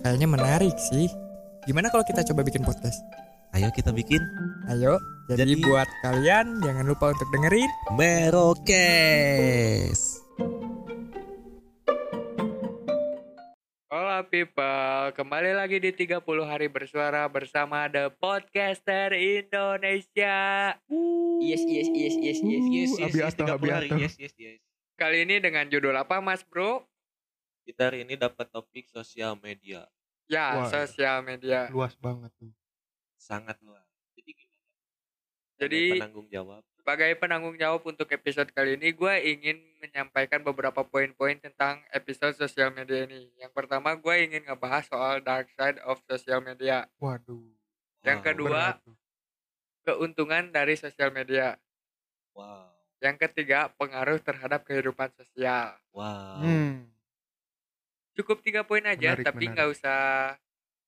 Kayaknya menarik sih. Gimana kalau kita coba bikin podcast? Ayo kita bikin Ayo. Jadi, Jadi- buat kalian jangan lupa untuk dengerin. Merokes. Hola people, kembali lagi di 30 hari bersuara bersama The Podcaster Indonesia. Yes, yes, yes, yes, yes, yes. Uh, Abiato, Abiato. Yes, yes, yes. Kali ini dengan judul apa mas bro? Kita hari ini dapat topik sosial media Ya, Wah. sosial media. luas banget tuh. sangat luas. Jadi gimana? Jadi Sebagai penanggung jawab. sebagai penanggung jawab untuk episode kali ini, gue ingin menyampaikan beberapa poin-poin tentang episode sosial media ini. Yang pertama, gue ingin ngebahas soal dark side of social media. Waduh. Yang Wow. kedua, keuntungan dari sosial media. Wow. Yang ketiga, pengaruh terhadap kehidupan sosial. Wow. Hmm. Cukup tiga poin aja Menarik, tapi nggak usah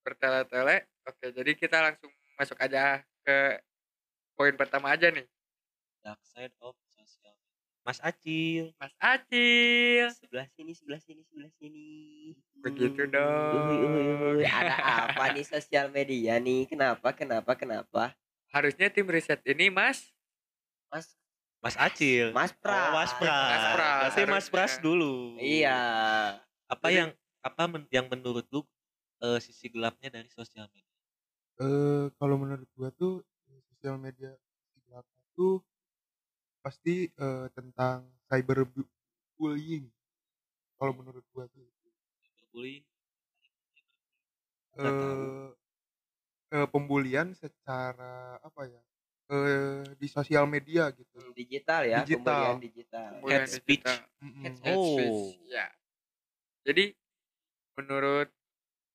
bertele-tele oke jadi kita langsung masuk aja ke poin pertama aja nih Dark side of social media. Mas Acil. Mas Acil Sebelah sini, sebelah sini, sebelah sini. begitu dong uy, uy. Ada apa nih sosial media nih? Kenapa, kenapa, kenapa? harusnya tim riset ini Mas Mas, Mas Acil. Mas Pras. Oh, Mas Pras. Mas Pras, Mas. Pras dulu. Iya. Apa Jadi- yang apa men- yang menurut lu eh, sisi gelapnya dari sosial media? Eh kalau menurut gua tuh sosial media gelapnya tuh pasti eh, tentang cyberbullying. Kalau menurut gua tuh Bullying. Tahu. eh eh, pembulian secara apa ya? Eh di sosial media gitu. Hmm, Digital ya, Digital. pembelian digital. Pembulian Head speech. digital. Mm-mm. Head Head Oh. speech, ya jadi menurut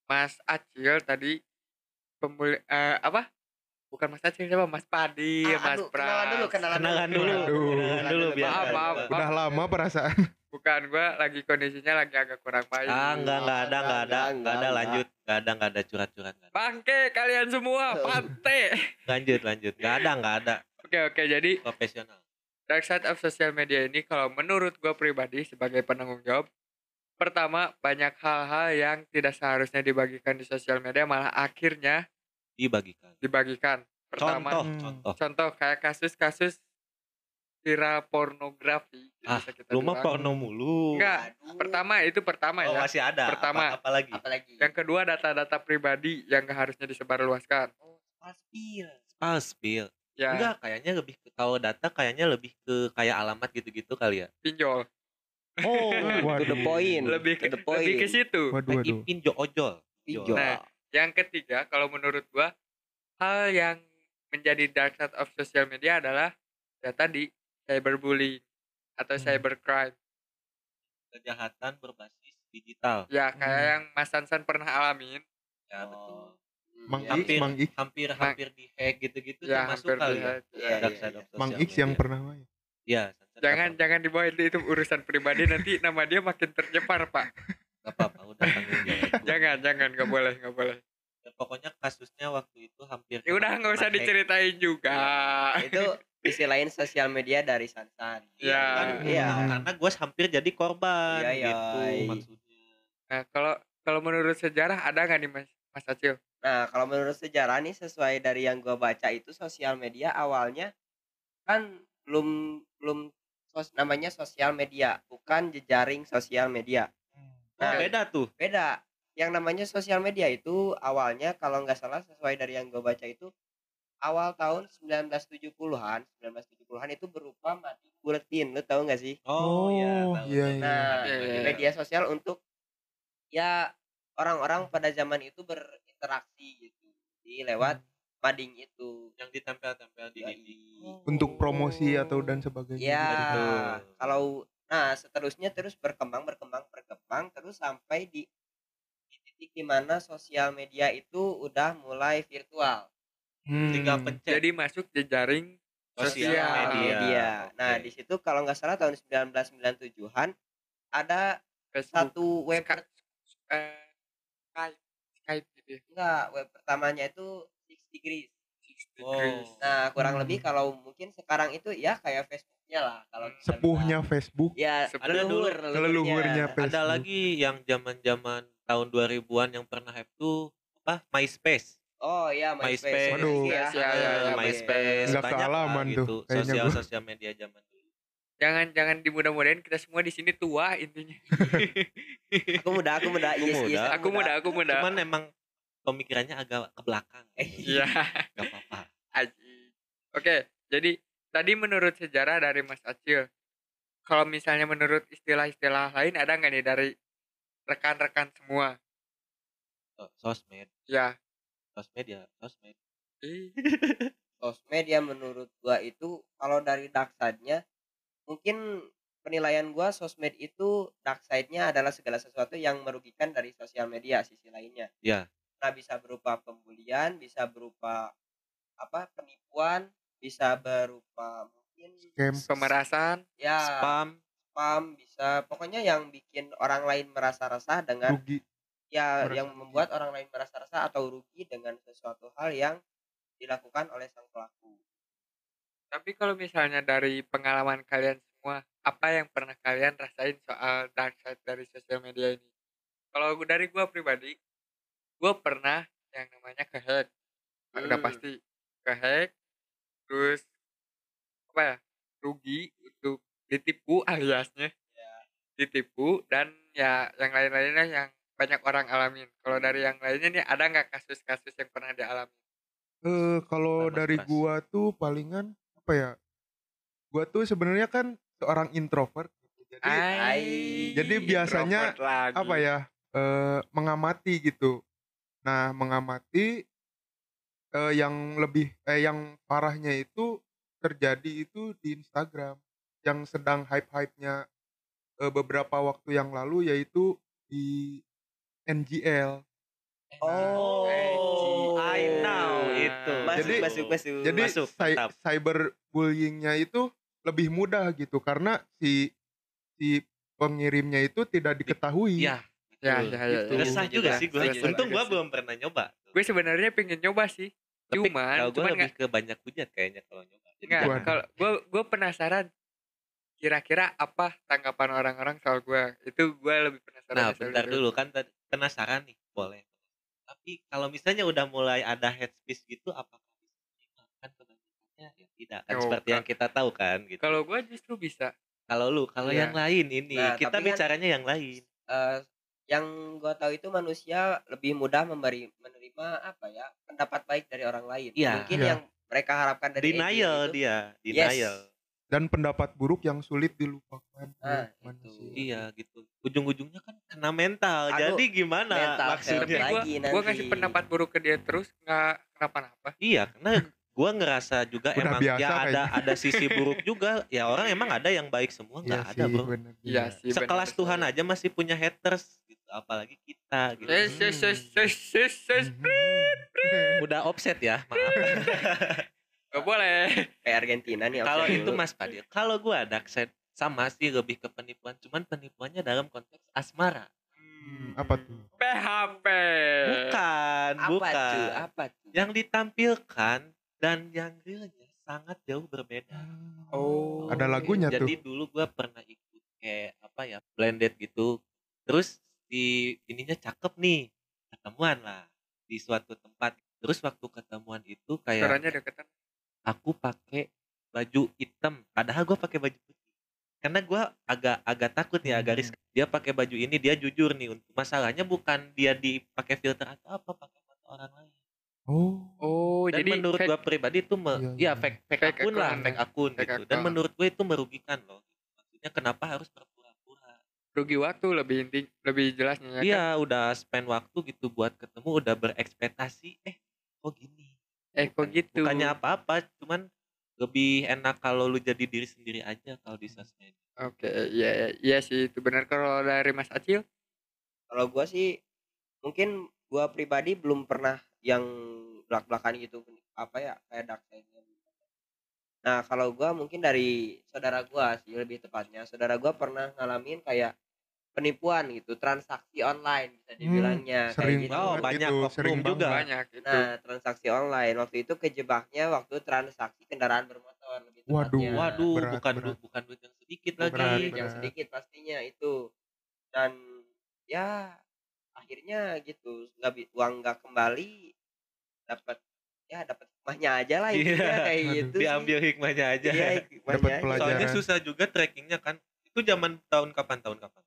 Mas Acil tadi pembuli eh, apa bukan Mas Acil siapa Mas Padi Ah, Mas aduh, Pras kenalan dulu, kenalan, Kenalan dulu. Waduh. Kenalan dulu biar. Maaf, maaf. Udah lama perasaan. bukan gua lagi kondisinya lagi agak kurang baik Ah, enggak, enggak ada, enggak ada, Enggak, ada, lanjut, enggak ada, enggak ada curhat-curhat. Bangke kalian semua, pante. Lanjut, lanjut. Enggak ada, enggak ada. Oke oke, jadi Profesional. dark side of social media ini kalau menurut gue pribadi sebagai penanggung jawab, pertama banyak hal-hal yang tidak seharusnya dibagikan di sosial media malah akhirnya Dibagikan. dibagikan. Pertama, Contoh, Hmm. contoh. contoh kayak kasus-kasus viral pornografi. Ah, bisa kita Lu mah bilang. porno mulu. Enggak, Aduh. pertama itu pertama Oh, ya. masih ada. Pertama. Apa, apa lagi? Apalagi? Yang kedua data-data pribadi yang gak harusnya disebarluaskan. Oh. Ah, spill. Ya, Enggak, kayaknya lebih ke kalau data kayaknya lebih ke kayak alamat gitu-gitu kali ya. pinjol. Oh, To the point. Lebih ke, to the point. lebih ke situ. Waduh waduh. pinjol ojol. Hijau. Nah, Yang ketiga, kalau menurut gua hal yang menjadi dark side of social media adalah ya tadi cyberbullying atau Hmm. cybercrime. Kejahatan berbasis digital. Ya, kayak Hmm. yang Mas Sansan pernah alamin. Ya, Oh. betul. Mang Iya, X, Hampir, Mang X, hampir, hampir di hack gitu-gitu Ya, termasuk hampir kali di ya. hack. Iya, Dark iya, side iya. Mang X yang media. pernah main. Iya, Sansan Jangan nggak jangan dibawa itu, itu urusan pribadi nanti nama dia makin tercemar, Pak. nggak apa-apa, udah tanggung jawab. Jangan, jangan, nggak boleh, nggak boleh. Dan pokoknya kasusnya waktu itu hampir Ya udah nggak usah diceritain juga. itu sisi lain sosial media dari Sansan. Ya. Kan, Iya. karena gue hampir jadi korban Iya, iya. gitu maksudnya. Nah, kalau kalau menurut sejarah ada nggak nih Mas Mas Acil? Nah, kalau menurut sejarah nih sesuai dari yang gua baca itu sosial media awalnya kan belum belum sos, namanya sosial media, bukan jejaring sosial media. Oh, Nah, beda tuh. beda. yang namanya sosial media itu awalnya kalau nggak salah sesuai dari yang gue baca itu awal tahun 1970-an 1970-an itu berupa mading buletin lu tahu nggak sih Oh, iya. Oh, tahu, iya, iya. nah Iya, iya, iya. media sosial untuk ya orang-orang pada zaman itu berinteraksi gitu di lewat mading itu yang ditempel-tempel di Yoi. dinding. Untuk promosi atau dan sebagainya. Ya, Betul. kalau nah seterusnya terus berkembang berkembang berkembang terus sampai di, di titik di mana sosial media itu udah mulai virtual Hmm. Tinggal pencet Jadi masuk jejaring sosial sosial media. media. Nah, Oke. di situ kalau nggak salah tahun 1997-an ada Facebook, satu web Sky- eh, Skype, Skype gitu ya. enggak web pertamanya itu Six Degrees. Oh. Nah, kurang Hmm. lebih kalau mungkin sekarang itu ya kayak Facebooknya lah kalau Sepuhnya bilang. Facebook. ya Sepuh. Ada leluhur leluhurnya Facebook. Ada lagi yang zaman-zaman tahun 2000-an yang pernah hype tuh apa? MySpace. Oh iya MySpace. MySpace. Waduh. Ya, Ya, ya, ya, ya, MySpace Nggak banyak lah tuh, gitu. kayaknya Sosial sosial media zaman dulu. Jangan jangan dimudah-mudahin kita semua di sini tua intinya. Aku muda, aku muda. Aku Yes, yes, muda. aku muda, aku muda. Cuman emang pemikirannya agak ke belakang. Iya. Gak apa-apa. Aji. Oke, jadi tadi menurut sejarah dari Mas Acil, kalau misalnya menurut istilah-istilah lain ada nggak nih dari rekan-rekan semua? So- Sosmed, Ya. sosmed ya, sosmed. Sosmed ya menurut gua itu kalau dari dark side-nya mungkin penilaian gua sosmed itu dark side-nya adalah segala sesuatu yang merugikan dari sosial media sisi lainnya. Ya. Nah, bisa berupa pembulian, bisa berupa apa? penipuan, bisa berupa mungkin Scam. Pemerasan, ya Spam, spam, bisa pokoknya yang bikin orang lain merasa resah dengan Rugi. ya Merasa yang rugi. membuat orang lain merasa resah atau rugi dengan sesuatu hal yang dilakukan oleh sang pelaku. tapi kalau misalnya dari pengalaman kalian semua, apa yang pernah kalian rasain soal dark side dari sosial media ini? Kalau dari gua pribadi, gua pernah yang namanya kehack. Udah Hmm. pasti kehack, terus apa ya? Rugi untuk ditipu aliasnya. Ditipu dan ya yang lain-lainnya yang banyak orang alamin. Kalau dari yang lainnya nih ada nggak kasus-kasus yang pernah dialami? Eh kalau Mas dari Pras. gua tuh palingan apa ya? Gua tuh sebenarnya kan seorang introvert gitu. Jadi Ai, jadi biasanya apa ya? eh mengamati gitu. Nah, mengamati eh yang lebih eh yang parahnya itu terjadi itu di Instagram yang sedang hype-hype-nya eh, beberapa waktu yang lalu yaitu di NGL. Oh, I know itu. Masuk, Jadi- masuk, masuk. Jadi Masuk, cyberbullyingnya itu lebih mudah gitu karena si si pengirimnya itu tidak diketahui. Iya, Ya, ya, ya, Gitu. ya. Resah juga sih gue. Untung gue belum pernah nyoba. Gue sebenarnya pengen nyoba sih. Tapi Cuman, kalau gue cuman lebih ke banyak hujat kayaknya kalau nyoba. Enggak, kalau gue gue penasaran kira-kira apa tanggapan orang-orang soal gue itu gue lebih penasaran Nah, bentar itu. dulu kan penasaran nih, boleh. Tapi kalau misalnya udah mulai ada head speech gitu, apakah kan kebanyakannya ya tidak kan Oh, seperti Kak. yang kita tahu kan gitu. kalau gue justru bisa Kalau lu, kalau Iya. yang lain ini Nah, kita kan- bicaranya yang lain. eh, yang gua tahu itu manusia lebih mudah memberi menerima apa ya pendapat baik dari orang lain. Iya. Mungkin Iya. yang mereka harapkan dari Denial itu, dia, Yes. denial. Dan pendapat buruk yang sulit dilupakan Nah, manusia. Iya gitu. Ujung-ujungnya kan kena mental. Aduh, Jadi gimana mental maksudnya? gue gue nanti. pendapat buruk ke dia terus nggak kenapa-napa Iya, karena gua ngerasa juga Udah emang biasa ya ada kayaknya. ada sisi buruk juga. Ya orang emang ada yang baik semua nggak ada, sih, Bro. bener. iya sih Sekelas benar. Tuhan aja masih punya haters apalagi kita gitu. Yes, yes, yes, yes, yes, yes. Udah offset ya, maaf. Gak boleh kayak Argentina nih. kalau itu. Mas Padil, kalau gua dark side sama sih lebih ke penipuan, cuman penipuannya dalam konteks asmara. Hmm, apa tuh? PHP Bukan, apa bukan. tuh? Apa tuh? Yang ditampilkan dan yang realnya sangat jauh berbeda. Oh. Ada lagunya tuh. Jadi dulu gua pernah ikut kayak apa ya, blended gitu. Terus di ininya cakep nih. Ketemuan lah di suatu tempat. Terus waktu ketemuan itu kayak suaranya deketan aku pakai baju hitam padahal gue pakai baju putih karena gua agak agak takut nih agak Hmm. risk dia pakai baju ini dia jujur nih untuk masalahnya bukan dia dipakai filter atau apa pakai foto orang lain Oh. Oh, dan jadi menurut gua pribadi itu me- Iya, ya fake fake, Fake akun lah account fake ya. akun Fake gitu dan account. menurut gue itu merugikan loh maksudnya kenapa harus rugi waktu lebih inti lebih jelasnya ya kan? Iya udah spend waktu gitu buat ketemu udah berekspektasi eh kok gini Eh kok gitu? bukannya apa-apa cuman lebih enak kalau lu jadi diri sendiri aja kalau di sosmed Oke, iya iya, iya sih itu benar kalau dari Mas Acil. kalau gua sih mungkin gua pribadi belum pernah yang belak-belakan gitu apa ya kayak dark side-nya nah kalau gua mungkin dari saudara gua sih lebih tepatnya saudara gua pernah ngalamin kayak penipuan gitu transaksi online bisa dibilangnya sering kayak gitu Oh, banyak itu, sering juga. banget. Banyak itu. nah transaksi online waktu itu kejebaknya waktu transaksi kendaraan bermotor lebih Waduh. tepatnya waduh berat, bukan berat. du- bukan duit yang sedikit Berat, lagi duit yang berat. sedikit pastinya itu dan ya akhirnya gitu nggak uang nggak kembali dapat ya dapat hikmahnya aja lah intinya Iya. kayak Aduh. gitu sih. diambil hikmahnya aja iya hikmahnya Dapat pelajaran. soalnya susah juga trackingnya kan itu zaman tahun kapan tahun kapan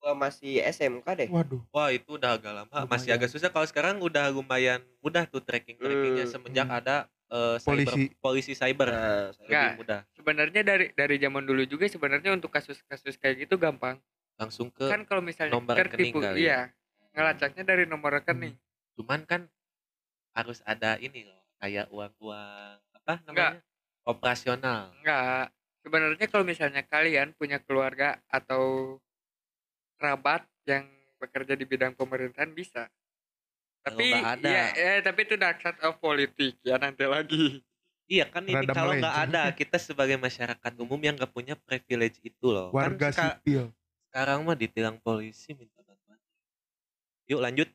gua masih SMK deh Waduh. wah itu udah agak lama masih Lumayan. agak susah kalau sekarang udah lumayan mudah tuh tracking trackingnya Hmm. semenjak Hmm. ada eh, cyber, Polisi. polisi cyber nah lebih Nggak. mudah Sebenarnya dari dari zaman dulu juga sebenarnya untuk kasus-kasus kayak gitu gampang. langsung ke Kan kalau misalnya nomor rekening kali ya. iya. Ngelacaknya dari nomor rekening. cuman kan harus ada ini loh kayak uang-uang apa Enggak. namanya operasional Enggak. Sebenarnya kalau misalnya kalian punya keluarga atau kerabat yang bekerja di bidang pemerintahan bisa. Tapi ada. iya, eh, tapi itu dark side of politik ya nanti lagi. Iya kan ini Rada kalau nggak ada kita sebagai masyarakat umum yang nggak punya privilege itu loh. Warga kan sipil. sekarang mah ditilang polisi minta bantuan. Yuk lanjut.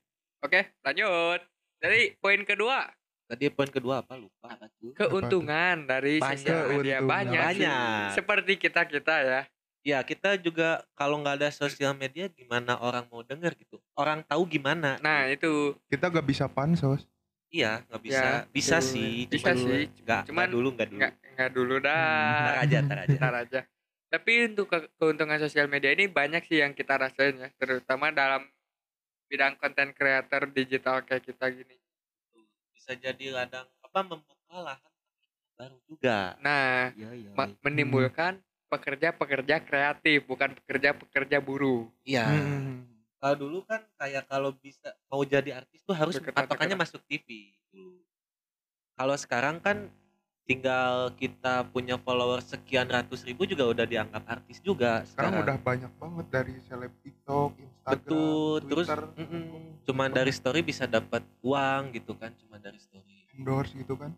Oke, lanjut. Jadi poin kedua, Tadi poin kedua apa lupa keuntungan dari Banyak. sosial media banyak. sih. Banyak. Seperti kita-kita ya. Ya kita juga kalau nggak ada sosial media gimana orang mau denger gitu. Orang tahu gimana. Nah, itu Kita gak bisa pansos. Iya nggak bisa. Ya, bisa betul. sih. Bisa cuman sih. Nggak Cuman nggak dulu nggak dulu. enggak enggak dulu dah. aja ntar aja. Ntar aja. Tapi untuk ke- keuntungan sosial media ini banyak sih yang kita rasain ya, terutama dalam bidang konten creator digital kayak kita gini. Bisa jadi ladang apa membuka lahan baru juga. Nah, iya iya ma- menimbulkan pekerja-pekerja kreatif, bukan pekerja-pekerja buruh. Iya. Hmm. Kalau dulu kan kayak kalau bisa mau jadi artis tuh harus patokannya masuk TV dulu. Kalau sekarang kan tinggal kita punya follower sekian ratus ribu juga udah dianggap artis juga Sekarang udah banyak banget dari seleb TikTok, Instagram, betul terus Twitter, mm-mm, cuman dari story bisa dapat uang gitu kan cuma dari story endorse gitu kan.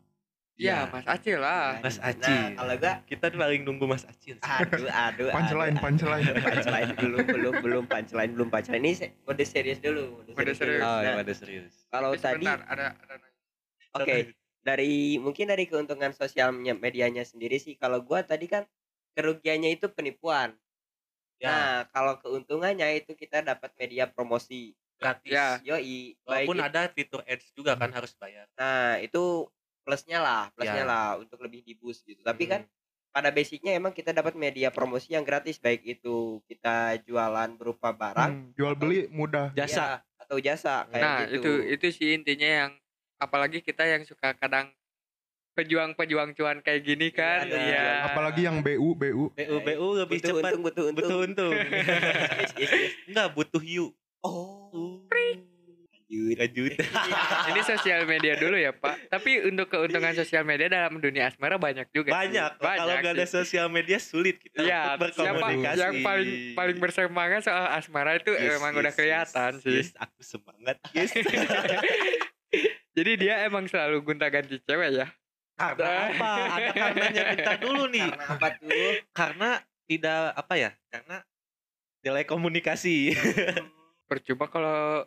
Iya, Mas Acil lah. Mas nah Acil. kalau gua kita tuh paling nunggu Mas Acil aduh aduh Punchline, punchline. aduh. punchline belum belum belum punchline belum punchline ini se- mode serius dulu Mode serius. oh Nah, ya pada serius kalau tadi ada ada Oke, dari mungkin dari keuntungan sosial me- medianya sendiri sih. Kalau gua tadi kan kerugiannya itu penipuan. ya Nah, kalau keuntungannya itu kita dapat media promosi. gratis Ya. Yoi, baik walaupun itu- ada fitur ads juga kan harus bayar Nah, itu plusnya lah, plusnya Ya. lah untuk lebih di boost gitu. Tapi kan Hmm. pada basicnya emang kita dapat media promosi yang gratis baik itu kita jualan berupa barang Hmm, jual beli mudah. jasa ya, atau jasa kayak Nah, gitu. itu itu sih intinya yang apalagi kita yang suka kadang pejuang-pejuang cuan kayak gini kan. ada Iya. pejuang. Apalagi yang BU, BU. BU BU lebih butuh cepat untung, butuh untung. butuh untung Yes, yes, yes. enggak butuh you Oh. Lanjut lanjut. Ini sosial media dulu ya Pak. Tapi untuk keuntungan sosial media dalam dunia asmara banyak juga. sih. banyak. Kalau nggak ada sosial media sulit kita Iya, untuk siapa berkomunikasi. yang paling paling bersemangat soal asmara itu Yes, emang yes, udah kelihatan yes, sih. yes, aku semangat. Yes. Jadi dia emang selalu gonta-ganti cewek ya. karena apa? Ada karenanya kita dulu nih. Karena apa tuh? karena tidak apa ya? Karena jelek komunikasi. Percuma kalau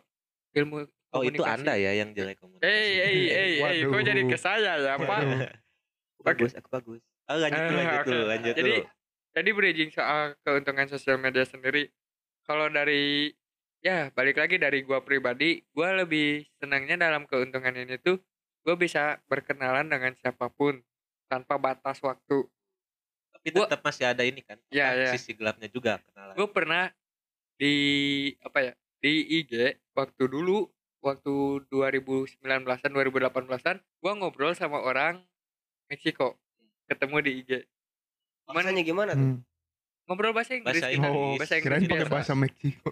ilmu oh itu anda ya yang jelek komunikasi Eh, eh, eh, eh, kok jadi ke saya ya, Pak? Bagus, aku bagus. oh, lanjut dulu, Ah, lanjut dulu lanjut Jadi dulu Jadi bridging soal keuntungan sosial media sendiri. Kalau dari ya balik lagi dari gua pribadi, gua lebih senangnya dalam keuntungan ini tuh gua bisa berkenalan dengan siapa pun tanpa batas waktu. Tapi Gua- tetap masih ada ini kan. Apa, iya. Sisi gelapnya juga kenalan. gue pernah di apa ya di IG waktu dulu waktu 2019an 2018an gue ngobrol sama orang Meksiko ketemu di IG Bahasanya gimana tuh? Hmm. ngobrol bahasa Inggris Bahasa kita. Inggris. Oh, bahasa kirain Inggris pakai biasa. bahasa Meksiko.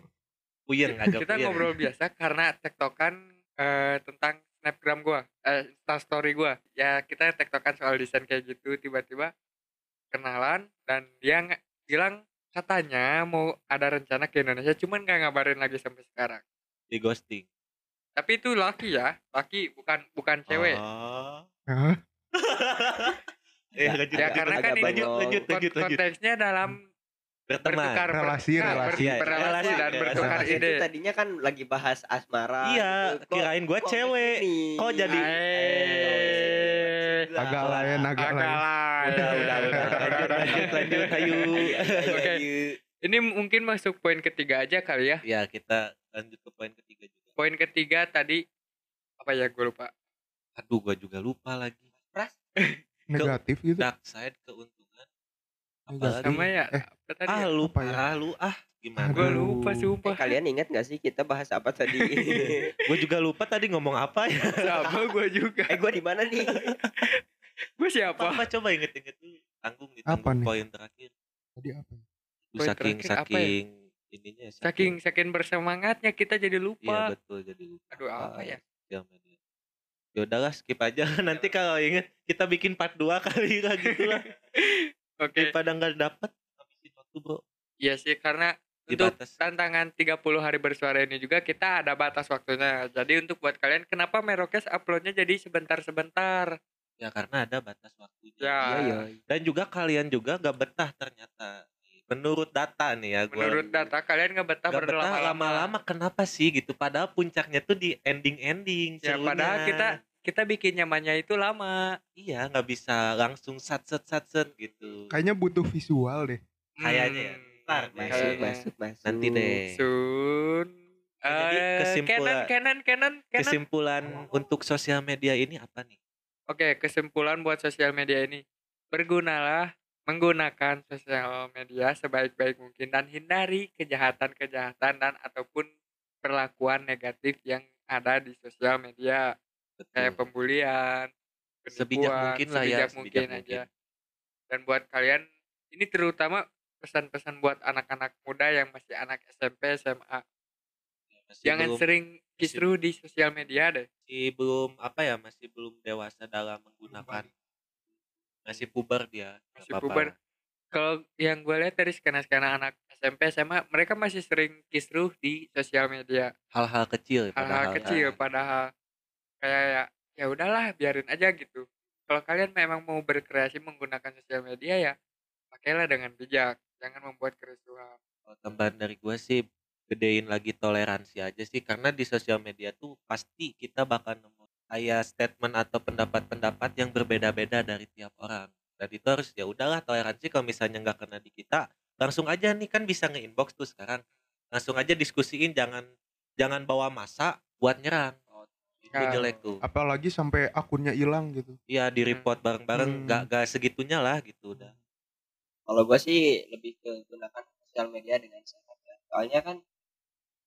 Puyeng agak kita puyeng. ngobrol biasa karena tektokan eh, tentang snapgram gua eh story gua ya kita tektokan soal desain kayak gitu tiba-tiba kenalan dan dia bilang katanya mau ada rencana ke Indonesia cuman nggak ngabarin lagi sampai sekarang Di ghosting. tapi itu laki ya laki bukan bukan cewek Oh. Hah? Eh, lanjut, ya agak- karena kan ini lanjut, lanjut, lanjut, lanjut. konteksnya dalam Berteman. bertukar per- Relasi, nah, relasi. ber- Iya, berrelasi relasi, dan iya, bertukar Bahasa ide itu tadinya kan lagi bahas asmara. Iya, gitu. Kirain gua kok cewek. Kok jadi- Agak lain, agak lain. lain. Udah, udah, udah. Lanjut, lanjut. Ayo. Oke. Ini mungkin masuk poin ketiga aja kali ya. Ya, kita lanjut ke poin ketiga juga. Poin ketiga tadi apa ya gue lupa. Aduh, gua juga lupa lagi. Negatif gitu. Dark side keuntungan. Apalagi? Sama ya Eh, apa tadi? Ah, ya? lu Apa ya? parah lu. Ah, gimana? Gue lupa Eh, sumpah. kalian ingat gak sih kita bahas apa tadi? Gue juga lupa tadi ngomong apa ya. Sama gue juga. eh gue di mana nih? Gue siapa? Apa coba inget-inget dulu. Tanggung di Apa nih? poin terakhir. Tadi apa? ya? Poin saking terakhir apa ya? saking ininya Saking saking bersemangatnya kita jadi Iya lupa. betul jadi lupa. Aduh apa ya? Media. Ya udahlah skip aja nanti kalau inget kita bikin part 2 kali lah gitu lah. Oke. Daripada nggak dapet habisin waktu bro. Iya sih karena untuk Dibatas. tantangan 30 hari bersuara ini juga kita ada batas waktunya. Jadi untuk buat kalian kenapa Merokes uploadnya jadi sebentar-sebentar? Ya karena ada batas waktunya. Ya. Iya, iya. Dan juga kalian juga gak betah ternyata. Menurut data nih ya gua Menurut data kalian nggak betah Gak berlama-lama. lama-lama kenapa sih gitu padahal puncaknya tuh di ending-ending Ya serunya. padahal kita kita bikin nyamannya itu lama. iya nggak bisa langsung sat set sat set gitu Kayaknya butuh visual deh. Kayaknya ya. Hmm, Ntar deh. Masuk, masuk, masuk. nanti deh Sun. Ya, jadi Eh, kesimpulan- Canon, Canon, Canon, Canon. kesimpulan untuk sosial media ini apa nih Oke, kesimpulan buat sosial media ini. Bergunalah menggunakan sosial media sebaik-baik mungkin dan hindari kejahatan-kejahatan dan ataupun perlakuan negatif yang ada di sosial media kayak pembulian, Sebijak mungkin lah ya, sebijak mungkin mungkin. aja. Dan buat kalian ini terutama pesan-pesan buat anak-anak muda yang masih anak SMP, SMA. masih Jangan belum, sering kisruh di sosial media deh. masih belum apa ya masih belum dewasa dalam menggunakan masih puber dia Masih apa-apa. puber. Kalau yang gue lihat dari skena-skena anak SMP, SMA, mereka masih sering kisruh di sosial media. hal-hal kecil Hal-hal kecil, kan. padahal kayak ya, udahlah, biarin aja gitu. Kalau kalian memang mau berkreasi menggunakan sosial media ya, pakailah dengan bijak. Jangan membuat kerusuhan. Kalau tambahan dari gue sih gedein lagi toleransi aja sih karena di sosial media tuh pasti kita bakal nemu kayak statement atau pendapat-pendapat yang berbeda-beda dari tiap orang dan itu harus ya udahlah toleransi kalau misalnya nggak kena di kita langsung aja nih kan bisa nge-inbox tuh sekarang langsung aja diskusiin jangan jangan bawa masa buat nyerang itu Ah. jelek tuh Apalagi sampai akunnya hilang gitu. Iya di report bareng-bareng Hmm. nggak nggak segitunya lah gitu udah Kalau gue sih lebih ke gunakan sosial media dengan sehat ya. Soalnya kan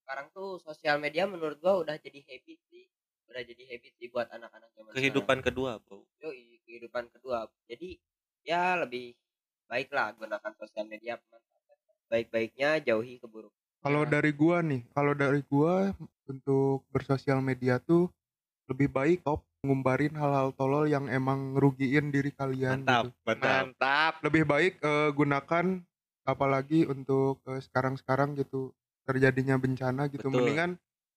sekarang tuh sosial media menurut gua udah jadi habit sih. Udah jadi habit sih buat anak-anak zaman kehidupan kedua bro sekarang. Yoi, kehidupan kedua. Jadi ya lebih baiklah gunakan sosial media baik-baiknya jauhi keburukan. Kalau Ya. dari gua nih, kalau dari gua untuk bersosial media tuh lebih baik top ngumbarin hal-hal tolol yang emang ngerugiin diri kalian mantap gitu. mantap Mantap. Lebih baik eh, gunakan apalagi untuk eh, sekarang-sekarang gitu terjadinya bencana gitu Betul. mendingan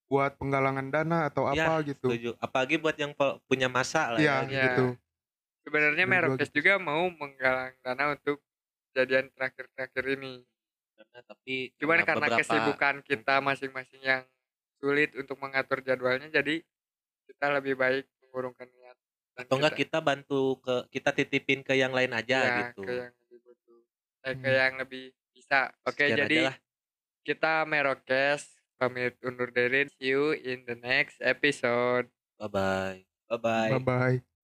buat penggalangan dana atau Ya, apa gitu. setuju apalagi buat yang punya masa lah Iya Ya. gitu. Sebenarnya Merokes gitu. juga mau menggalang dana untuk kejadian terakhir-terakhir ini. karena tapi Cuman karena karena beberapa- kesibukan kita masing-masing yang sulit untuk mengatur jadwalnya, jadi kita lebih baik mengurungkan niat. atau enggak kita bantu ke kita titipin ke yang lain aja ya, gitu ke yang lebih butuh, eh, ke Hmm. yang lebih bisa. Oke, Sekian jadi aja lah. kita Merokes pamit undur diri. See you in the next episode. bye bye Bye bye. Bye bye.